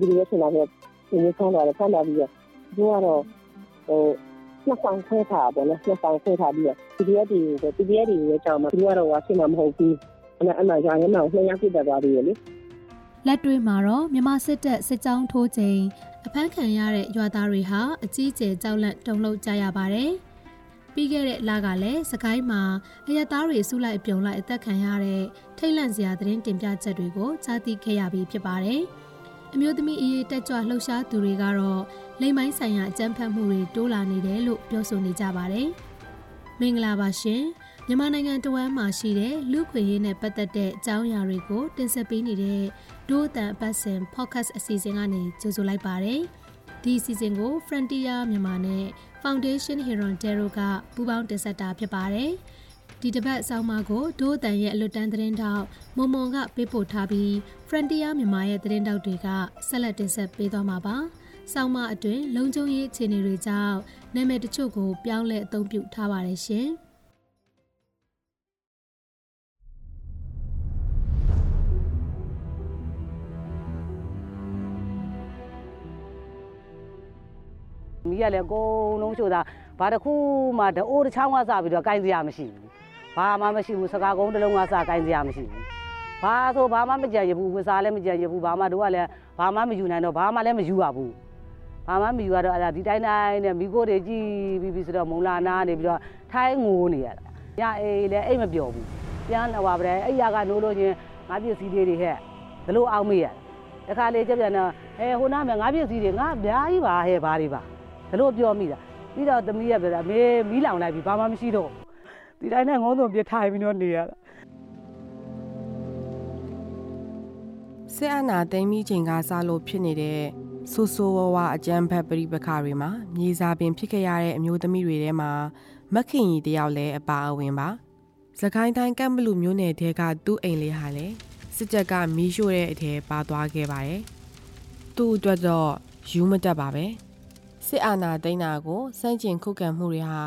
ဒီလိုရဆလာတော့ဒီနေ့ဆန်းလာတယ်ဆန်းလာပြီးတော့သူကတော့ဟိုနှစ်ဆောင်ခွဲထားပါတော့နှစ်ဆောင်ခွဲထားပြီးတော့ PDF တွေကို PDF တွေကိုကြောင်းမှာသူကတော့ဝါရှင်းမှာမဟုတ်ဘူးအဲ့ဒါအမှရာရဲမှာနှစ်ယောက်ပြတ်သွားပြီးရလေလက်တွေ့မှာတော့မြန်မာစစ်တပ်စစ်ကြောင်းထိုးချိန်အဖမ်းခံရတဲ့ရွာသားတွေဟာအကြီးအကျယ်ကြောက်လန့်တုန်လှုပ်ကြရပါတယ်။ ပြီးခဲ့တဲ့လကလည်းစကိုင်းမှာအရက်သားတွေစုလိုက်ပြုံလိုက်အသက်ခံရတဲ့ထိတ်လန့်စရာသတင်းတင်ပြချက်တွေကိုကြားသိခဲ့ရပြီးဖြစ်ပါတယ်။အမျိုးသမီးအရေးတက်ကြွလှုပ်ရှားသူတွေကတော့လိမ်မိုင်းဆိုင်ရာအကြမ်းဖက်မှုတွေတိုးလာနေတယ်လို့ပြောဆိုနေကြပါတယ်။မင်္ဂလာပါရှင်။မြန်မာနိုင်ငံတဝမ်းမှာရှိတဲ့လူခွေရေးနဲ့ပတ်သက်တဲ့အကြောင်းအရာတွေကိုတင်ဆက်ပေးနေတဲ့ဒို့အတန်အပတ်စဉ် podcast အစီအစဉ်ကနေကြိုဆိုလိုက်ပါတယ်။ ဒီအစီအစဉ်ကို Frontier မြန်မာနဲ့ Foundation Heron Dero ကပူးပေါင်းတင်ဆက်တာဖြစ်ပါတယ်။ဒီတစ်ပတ်အဆောင်မကိုဒို့အတန်ရဲ့အလွတ်တန်းသတင်းတောက်မုံမုံကပေးပို့ထားပြီး Frontier မြန်မာရဲ့သတင်းတောက်တွေကဆက်လက်တင်ဆက်ပေးသွားမှာပါ။ဆောင်းမအတွင်လုံခြုံရေးအခြေအနေတွေကြောင့်နာမည်တချို့ကိုပြောင်းလဲအသုံးပြုထားပါတယ်ရှင်။ မိရလည်းအကုန်လုံးချို့တာဘာတစ်ခုမှတအိုးတစ်ချောင်းကစပြီးတော့ကိုင်းစရာမရှိဘူးဘာမှမရှိဘူးစကားကုန်းတစ်လုံးကစကိုင်းစရာမရှိဘူးဘာဆိုဘာမှမကြံရဘူးဝစားလည်းမကြံရဘူးဘာမှတို့ကလည်းဘာမှမယူနိုင်တော့ဘာမှလည်းမယူရဘူးဘာမှမယူရတော့အဲ့ဒါဒီတိုင်းတိုင်းနဲ့မိကိုတွေကြည်ပြီးပြီးဆိုတော့မုံလာနာနေပြီးတော့ထိုင်းငိုနေရတာညအေးလည်းအိတ်မပြောဘူးပြန်တော့ပါပဲအဲ့ရကနိုးလို့ချင်းငါပစ္စည်းတွေတွေဟဲ့ဘလို့အောင်မေးရတခါလေကြပြန်တော့အဲဟိုနားမှာငါပစ္စည်းတွေငါအများကြီးပါဟဲ့ဘာတွေပါ ဒါလို့ပြောမိတာပြီးတော့သမီးရပြောတာမေးမီးလောင်လိုက်ပြီဘာမှမရှိတော့ဒီတိုင်းနဲ့ငုံးစုံပြထိုင်ပြီးတော့နေရတာစစ်အာဏာသိမ်းပြီးချိန်ကစလို့ဖြစ်နေတဲ့ဆူဆူဝါဝါအကြမ်းဖက်ပရိပခတွေမှာမြေစာပင်ဖြစ်ခဲ့ရတဲ့အမျိုးသမီးတွေထဲမှာမက်ခင်ကြီးတယောက်လည်းအပါအဝင်ပါ။စကိုင်းတိုင်းကမ်ဘလူမျိုးနယ်တဲကသူ့အိမ်လေးဟာလည်းစစ်တပ်ကမီးရှို့တဲ့အထဲပါသွားခဲ့ပါတယ်။သူ့အတွက်တော့ယူမတက်ပါပဲ။ စစ်အာဏာသိမ်းတာကိုစန့်ကျင်ခုခံမှုတွေဟာ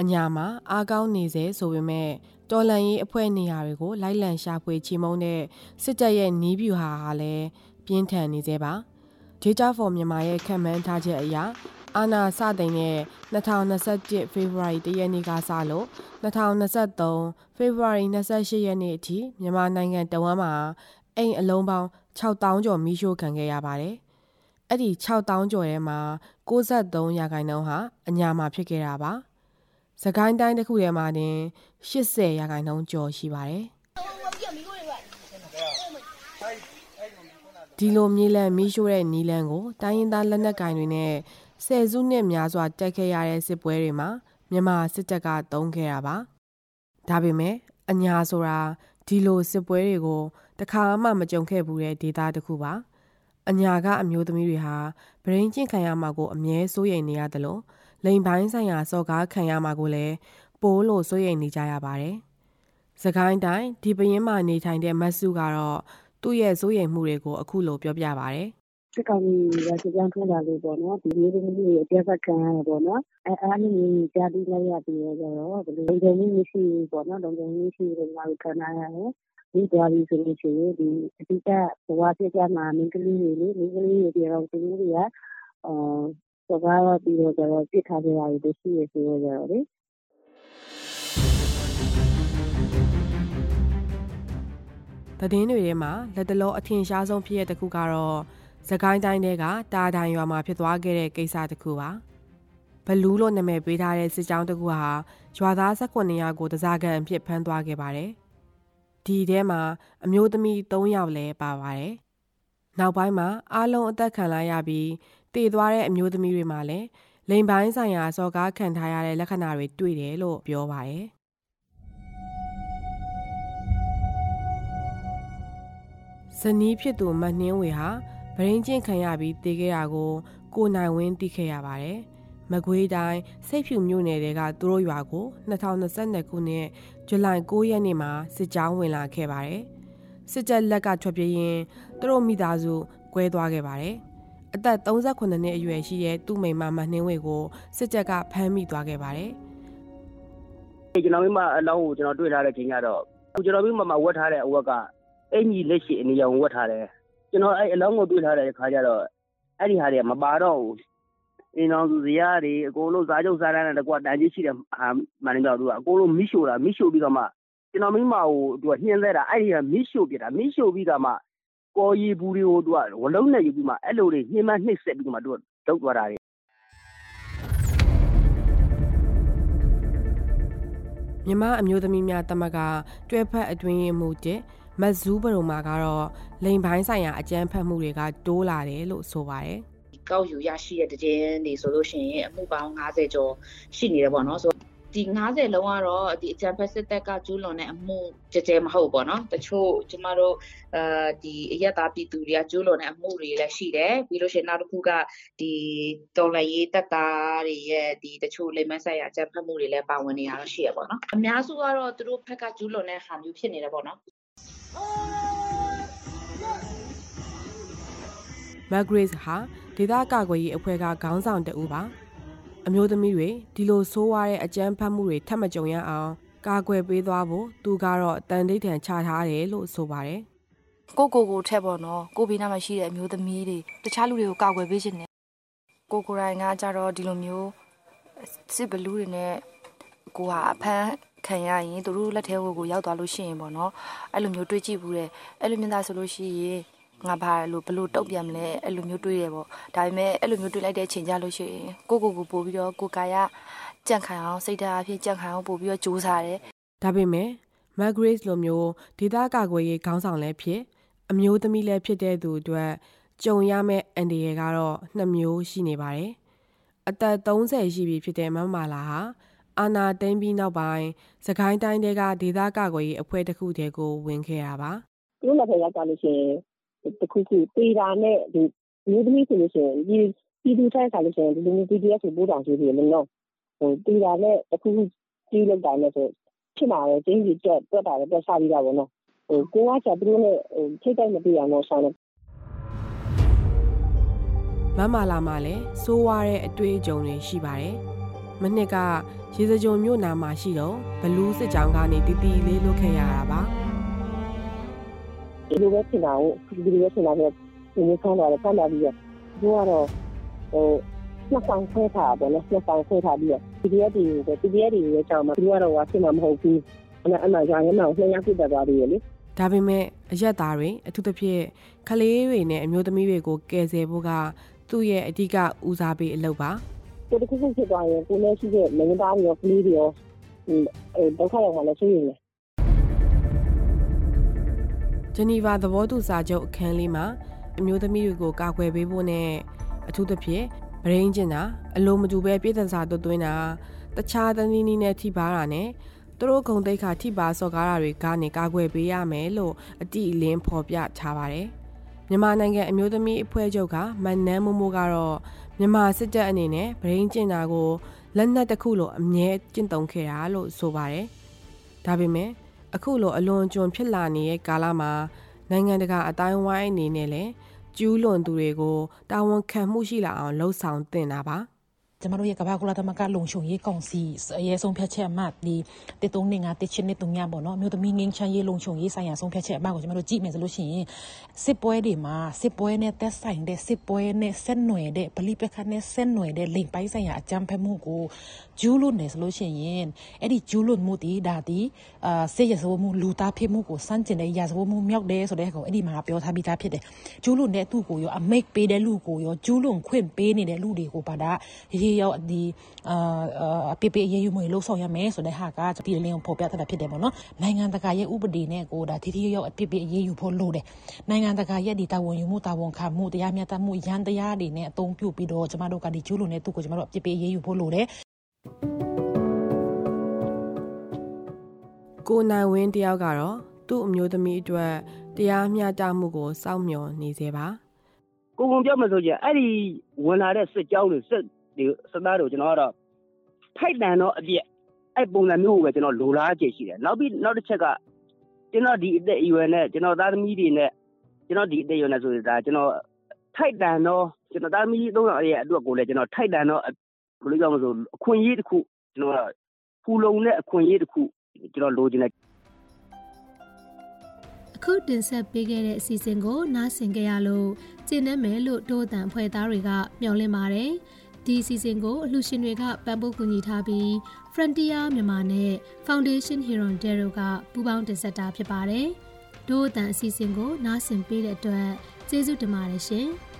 အညာမှာအားကောင်းနေစေဆိုပေမဲ့တော်လန်ရေးအဖွဲ့နေရာတွေကိုလိုက်လံရှာဖွေချီမုန်းတဲ့စစ်တပ်ရဲ့နီးဗျူဟာဟာလည်းပြင်းထန်နေသေးပါ။ Data for မြန်မာရဲ့ခံမှန်းထားချက်အရအာနာစတင်တဲ့2021 February 1ရက်နေ့ကစလို့2023 February 28ရက်နေ့အထိမြန်မာနိုင်ငံတဝမ်းမှာအိမ်အလုံးပေါင်း6000ကျော်မိရှို့ခံခဲ့ရပါတယ်။အဲ့ဒီ6000ကျော်ထဲမှာ 63ရာခိုင်နှုန်းဟာအညာမှာဖြစ်ခဲ့တာပါ။စကိုင်းတိုင်းတစ်ခုထဲမှာတင်80ရာခိုင်နှုန်းကျော်ရှိပါတယ်။ဒီလိုမြေလံမီးရှို့တဲ့နီလန်ကိုတိုင်းရင်းသားလက်နက်ကင်တွေနဲ့ဆယ်စုနှစ်များစွာတိုက်ခဲ့ရတဲ့စစ်ပွဲတွေမှာမြန်မာစစ်တပ်ကတုံးခဲ့တာပါ။ဒါပေမဲ့အညာဆိုတာဒီလိုစစ်ပွဲတွေကိုတခါမှမကြုံခဲ့ဘူးတဲ့ဒေတာတစ်ခုပါ။ အညာကအမျိုးသမီးတွေဟာဗရင်ကျင့်ခံရမှာကိုအမြဲစိုးရိမ်နေရတယ်လို့လိန်ပိုင်းဆိုင်ရာစော်ကားခံရမှာကိုလည်းပိုးလို့စိုးရိမ်နေကြရပါတယ်။စကိုင်းတိုင်းဒီပရင်မှာနေထိုင်တဲ့မတ်စုကတော့သူ့ရဲ့စိုးရိမ်မှုတွေကိုအခုလိုပြောပြပါဗျ။စစ်ကောင်စီကစစ်ကြောင်းထိုးလာလို့ပေါ့နော်ဒီမျိုးသမီးတွေအပြတ်ဖက်ခံရတယ်ပေါ့နော်အဲအားလုံးကြီးကြားပြီးလိုက်ရပြီးတော့ကျတော့ဘယ်လိုလုံခြုံမှုမရှိဘူးပေါ့နော်လုံခြုံမှုမရှိဘူးငါတို့ခံရရတယ် ဒီသွားပြီးဆိုလို့ရှိရင် ဒီအတိအကျဘဝဖြစ်ကြမှာမင်းကလေးတွေလေမင်းကလေးတွေပြောတော့သူတို့တွေကအာစကားပြီးတော့ကျတော့ပြစ်ထားကြရတယ်လို့ရှိရဆိုတော့ကျတော့လေ သတင်းတွေထဲမှာလက်တလော အထင်ရှားဆုံးဖြစ်ရတဲ့တစ်ခုကတော့သခိုင်းတိုင်းတဲက တာတိုင်ရွာမှာ ဖြစ်သွားခဲ့တဲ့ ကိစ္စတစ်ခုပါ ဘလူးလို့နာမည်ပေးထားတဲ့ စစ်ကြောင်းတစ်ခုဟာ ရွာသား18ယောက်ကိုတစားကန်အဖြစ် ဖမ်းသွားခဲ့ပါတယ် ဒီထဲမှာအမျိုးသမီး3ယောက်လည်းပါပါတယ်နောက်ပိုင်းမှာအားလုံးအသက်ခံလိုက်ရပြီးတည်သွားတဲ့အမျိုးသမီးတွေမှာလည်းလိန်ပိုင်းဆိုင်ရာစော်ကားခံထားရတဲ့လက္ခဏာတွေတွေ့တယ်လို့ပြောပါတယ်ဇနီးဖြစ်သူမနှင်းဝေဟာဗရင်ကျင့်ခံရပြီးတည်ခဲ့တာကိုကိုနိုင်ဝင်းသိခဲ့ရပါတယ်။ မကွေးတိုင်းစိတ်ဖြူမြို့နယ်တွေကသူတို့ရွာကို2022ခုနှစ်ဇူလိုင်9ရက်နေ့မှာစစ်ကြောင်းဝင်လာခဲ့ပါတယ်။စစ်တပ်လက်ကထွက်ပြေးရင်းသူတို့မိသားစုကွဲသွားခဲ့ပါတယ်။အသက်38နှစ်အရွယ်ရှိတဲ့သူ့မိန်းမမနှင်းဝေကိုစစ်တပ်ကဖမ်းမိသွားခဲ့ပါတယ်။ကျွန်တော်မိမအလောင်းကိုကျွန်တော်တွေ့ထားတဲ့ချိန်ကျတော့ကျွန်တော်မိမမှာဝတ်ထားတဲ့အဝတ်ကအင်ကြီးလက်ရှိအနေရောင်ဝတ်ထားတယ်ကျွန်တော်အဲ့အလောင်းကိုတွေ့ထားတဲ့ခါကျတော့အဲ့ဒီဟာတွေမပါတော့ဘူး အင်းအောင်သူဇရာတွေအကုန်လုံးစားကြုပ်စားတန်းတဲ့ကွာတန်ကြီးရှိတဲ့ဟာမန်နေဂျာတို့ကအကုန်လုံးမိရှို့တာမိရှို့ပြီးတော့မှကျွန်တော်မိမကိုသူကနှင်းသက်တာအဲ့ဒီကမိရှို့ပြတာမိရှို့ပြီးတော့မှကော်ရီဘူးတွေကိုသူကဝလုံးနဲ့ယူပြီးမှအဲ့လိုတွေနှင်းမနှိမ့်ဆက်ပြီးမှသူကလောက်သွားတာတွေမြမအမျိုးသမီးများတမကတွဲဖက်အတွင်းရင်မှုတဲ့မတ်ဇူးဘရုံမှာကတော့လိန်ပိုင်းဆိုင်ရာအကြမ်းဖက်မှုတွေကတိုးလာတယ်လို့ဆိုပါတယ် ကောက်ယူရရှိတဲ့တည်င်းတွေဆိုလို့ရှိရင်အမှုပေါင်း90ကျော်ရှိနေတယ်ပေါ့နော်ဆိုဒီ90လုံးကတော့ဒီအကြံဖက်စစ်တပ်ကကျူးလွန်တဲ့အမှုကြကြဲမဟုတ်ပေါ့နော်တချို့ကျမတို့အဲဒီအရက်သားပြည်သူတွေကကျူးလွန်တဲ့အမှုတွေလည်းရှိတယ်ပြီးလို့ရှိရင်နောက်တစ်ခုကဒီတော်လရေးတပ်သားတွေရဲ့ဒီတချို့လိမ္မာဆိုင်ရာအကြံဖက်မှုတွေလည်းပါဝင်နေတာတော့ရှိရပေါ့နော်အများစုကတော့သူတို့ဘက်ကကျူးလွန်တဲ့ဟာမျိုးဖြစ်နေတယ်ပေါ့နော်မက်ဂရေးစ်ဟာ ဒေသကာကွယ်ရေးအဖွဲ့ကခေါင်းဆောင်တအူပါအမျိုးသမီးတွေဒီလိုဆိုးဝါးတဲ့အကြမ်းဖက်မှုတွေထပ်မကြုံရအောင်ကာကွယ်ပေးသွားဖို့သူကတော့တန်တိတ်ထန်ချထားတယ်လို့ဆိုပါတယ်ကိုကိုကိုထက်ပေါ့နော်ကိုဘေးနားမှာရှိတဲ့အမျိုးသမီးတွေတခြားလူတွေကိုကာကွယ်ပေးခြင်းနဲ့ကိုကိုရိုင်းကကြတော့ဒီလိုမျိုးစစ်ဘလူးတွေနဲ့ကိုဟာအဖမ်းခံရရင်သူတို့လက်ထဲကိုကိုရောက်သွားလို့ရှိရင်ပေါ့နော်အဲ့လိုမျိုးတွေးကြည့်ဘူးတဲ့အဲ့လိုမျိုးသားဆိုလို့ရှိရင် ငါဘာလို့ဘလို့တုတ်ပြန်မလဲအဲ့လိုမျိုးတွေးရပေါ့ဒါပေမဲ့အဲ့လိုမျိုးတွေးလိုက်တဲ့အချိန်ကြလို့ရှိရင်ကိုကိုကိုပို့ပြီးတော့ကိုကာယကြန့်ခိုင်အောင်စိတ်ဓာတ်အဖြစ်ကြန့်ခိုင်အောင်ပို့ပြီးတော့ကြိုးစားတယ်ဒါပေမဲ့မက်ဂရေးစ်လိုမျိုးဒေသကာကွယ်ရေးခေါင်းဆောင်လည်းဖြစ်အမျိုးသမီးလည်းဖြစ်တဲ့သူအတွက်ကြုံရမယ့်အန်ဒီရကတော့နှစ်မျိုးရှိနေပါတယ်အသက်30ရှိပြီဖြစ်တဲ့မမလာဟာအာနာသိမ့်ပြီးနောက်ပိုင်းစကိုင်းတိုင်းတဲကဒေသကာကွယ်ရေးအဖွဲ့တစ်ခုတည်းကိုဝင်ခဲ့တာပါသူတို့လက်ထက်ရောက်ကြလို့ရှိရင် တခုခုပေတာနဲ့ဒီမျိုးသမီးဆိုလို့ရှိရင်ဒီပြည်သူတိုင်းဆိုလို့ရှိရင်ဒီလိုမျိုး PDF ကိုပို့တောင်ကြည့်ပြီးမလို့ဟိုပေတာနဲ့တခုခုကြီးလောက်တာနဲ့ဆိုဖြစ်လာတယ်ချင်းကြီးတက်တက်တာလည်းတက်စားပြီးတာပေါ့နော်ဟိုကိုကချက်သူတို့နဲ့ဟိုထိတ်တိုက်မပြေအောင်လို့ဆောင်းတယ်မမလာမှလည်းစိုးဝါတဲ့အတွေ့အကြုံတွေရှိပါတယ်မနှစ်ကရေစကြုံမြို့နာမှာရှိတော့ဘလူးစစ်ကြောင်းကနေတီတီလေးလွတ်ခဲ့ရတာပါ ဒီလိုပဲဖြစ်တာကိုဒီလိုပဲဖြစ်လာတော့ဒီလိုခံတာလည်းခံတာပြီးတော့သူကတော့ဟိုနှစ်ဆောင်ဆွဲထားပါတော့နှစ်ဆောင်ဆွဲထားပြီးတော့ PDF တွေ PDF တွေရဲ့ကြောင်းမှာသူကတော့ဟိုဖြစ်မှာမဟုတ်ဘူးအဲ့ဒါအမှရွာရဲမှာနှစ်ယောက်ပြတ်သွားပြီးရလေဒါပေမဲ့အရက်သားတွေအထူးသဖြင့်ကလေးတွေနဲ့အမျိုးသမီးတွေကိုကယ်ဆယ်ဖို့ကသူ့ရဲ့အဓိကဦးစားပေးအလုပ်ပါကိုတခုခုဖြစ်သွားရင်ကိုလည်းရှိတဲ့မင်းသားတွေရောကလေးတွေရောအဲဒုက္ခရောက်မှလည်းရှိနေတယ် ဂျနီဗာသဘောတူစာချုပ်အခန်းလေးမှာအမျိုးသမီးတွေကိုကာကွယ်ပေးဖို့နဲ့အထူးသဖြင့်ဗရင်းကျင်တာအလိုမတူပဲပြည်သက်စာသွတ်သွင်းတာတခြားသနည်းနည်းနဲ့ထိပါတာနဲ့သူတို့ဂုံတိတ်ခါထိပါစော်ကားတာတွေကနေကာကွယ်ပေးရမယ်လို့အတိအလင်းဖော်ပြထားပါတယ်မြန်မာနိုင်ငံအမျိုးသမီးအဖွဲ့ချုပ်ကမန်နန်းမိုးမိုးကတော့မြန်မာစစ်တပ်အနေနဲ့ဗရင်းကျင်တာကိုလက်နက်တစ်ခုလိုအမြဲကျင့်သုံးခဲ့တာလို့ဆိုပါတယ်ဒါပေမဲ့ အခုလိုအလွန်ကျွံဖြစ်လာနေတဲ့ကာလမှာနိုင်ငံတကာအတိုင်းဝိုင်းအနေနဲ့လည်းကျူးလွန်သူတွေကိုတာဝန်ခံမှုရှိလာအောင်လှုံ့ဆော်တင်တာပါ ကျမတို့ရဲ့ကမ္ဘာကုလသမဂ္ဂလုံခြုံရေးကောင်စီရဲ့ဆုံးဖြတ်ချက်အမှတ်ဒီတေတုံးနေငါတေချင်းနေတုံညပေါ့နော်မြို့သမီးငင်းချမ်းရေးလုံခြုံရေးဆိုင်ရာဆုံးဖြတ်ချက်အမှတ်ကိုကျမတို့ကြည့်မယ်ဆိုလို့ရှိရင်စစ်ပွဲတွေမှာစစ်ပွဲနဲ့သက်ဆိုင်တဲ့စစ်ပွဲနဲ့ဆက်နွယ်တဲ့ဗလိပက္ခနဲ့ဆက်နွယ်တဲ့လိမ်ပိုင်းဆိုင်ရာအကြမ်းဖက်မှုကိုကျူးလွန်တယ်ဆိုလို့ရှိရင်အဲ့ဒီကျူးလွန်မှုဒီဒါဒီအာစစ်ရစဝမှုလူသားဖြစ်မှုကိုစန့်ကျင်တဲ့ရာဇဝမှုမြောက်တယ်ဆိုတဲ့ကောင်အဲ့ဒီမှာပြောထားပြီးသားဖြစ်တယ်ကျူးလွန်တဲ့သူ့ကိုရောအမိတ်ပေးတဲ့လူကိုရောကျူးလွန်ခွင့်ပေးနေတဲ့လူတွေကိုပါဒါရေရောက်ဒီအာအပေပေရေးယူမှုလှုပ်ဆောင်ရမယ်ဆိုတဲ့ဟာကပြည်လင်းကိုဖော်ပြထားတာဖြစ်တယ်ပေါ့နော်နိုင်ငံတကာရဲ့ဥပဒေနဲ့ကိုဒါတိတိယောက်အပေပေရေးယူဖို့လိုတယ်နိုင်ငံတကာရဲ့ဒီတာဝန်ယူမှုတာဝန်ခံမှုတရားမျှတမှုရန်တရားတွေနဲ့အသုံးပြုပြီးတော့ကျမတို့ကဒီကျူးလွန်တဲ့သူကိုကျမတို့အပေပေရေးယူဖို့လိုတယ်ကိုနိုင်ဝင်းတယောက်ကတော့သူ့အမျိုးသမီးအတွက်တရားမျှတမှုကိုစောင့်မျှော်နေစေပါကိုကုံပြောမှဆိုရင်အဲ့ဒီဝင်လာတဲ့စစ်ကြောင်းတွေစစ် တွေစစ်သားတွေကျွန်တော်ကတော့ထိုက်တန်တော့အပြည့်အဲ့ပုံစံမျိုးကိုပဲကျွန်တော်လိုလားချက်ရှိတယ်နောက်ပြီးနောက်တစ်ချက်ကကျွန်တော်ဒီအသက်အရွယ်နဲ့ကျွန်တော်သားသမီးတွေနဲ့ကျွန်တော်ဒီအသက်အရွယ်နဲ့ဆိုရင်ဒါကျွန်တော်ထိုက်တန်တော့ကျွန်တော်သားသမီးသုံးယောက်ရဲ့အတွက်ကိုလည်းကျွန်တော်ထိုက်တန်တော့ဘယ်လိုကြောင့်မဆိုအခွင့်အရေးတစ်ခုကျွန်တော်ဖူလုံတဲ့အခွင့်အရေးတစ်ခုကျွန်တော်လိုချင်တယ်အခုတင်ဆက်ပေးခဲ့တဲ့အစီအစဉ်ကိုနားဆင်ကြရလို့ကျင်းနေမယ်လို့တိုးတန်ဖွဲ့သားတွေကမျှော်လင့်ပါတယ် ဒီအစီအစဉ်ကိုအလှူရှင်တွေကပံ့ပိုးကူညီထားပြီး Frontier မြန်မာနဲ့ Foundation Hero Dero ကပူးပေါင်းတင်ဆက်တာဖြစ်ပါတယ်။ဒို့အတန်အစီအစဉ်ကိုနားဆင်ပေးတဲ့အတွက်ကျေးဇူးတင်ပါတယ်ရှင်။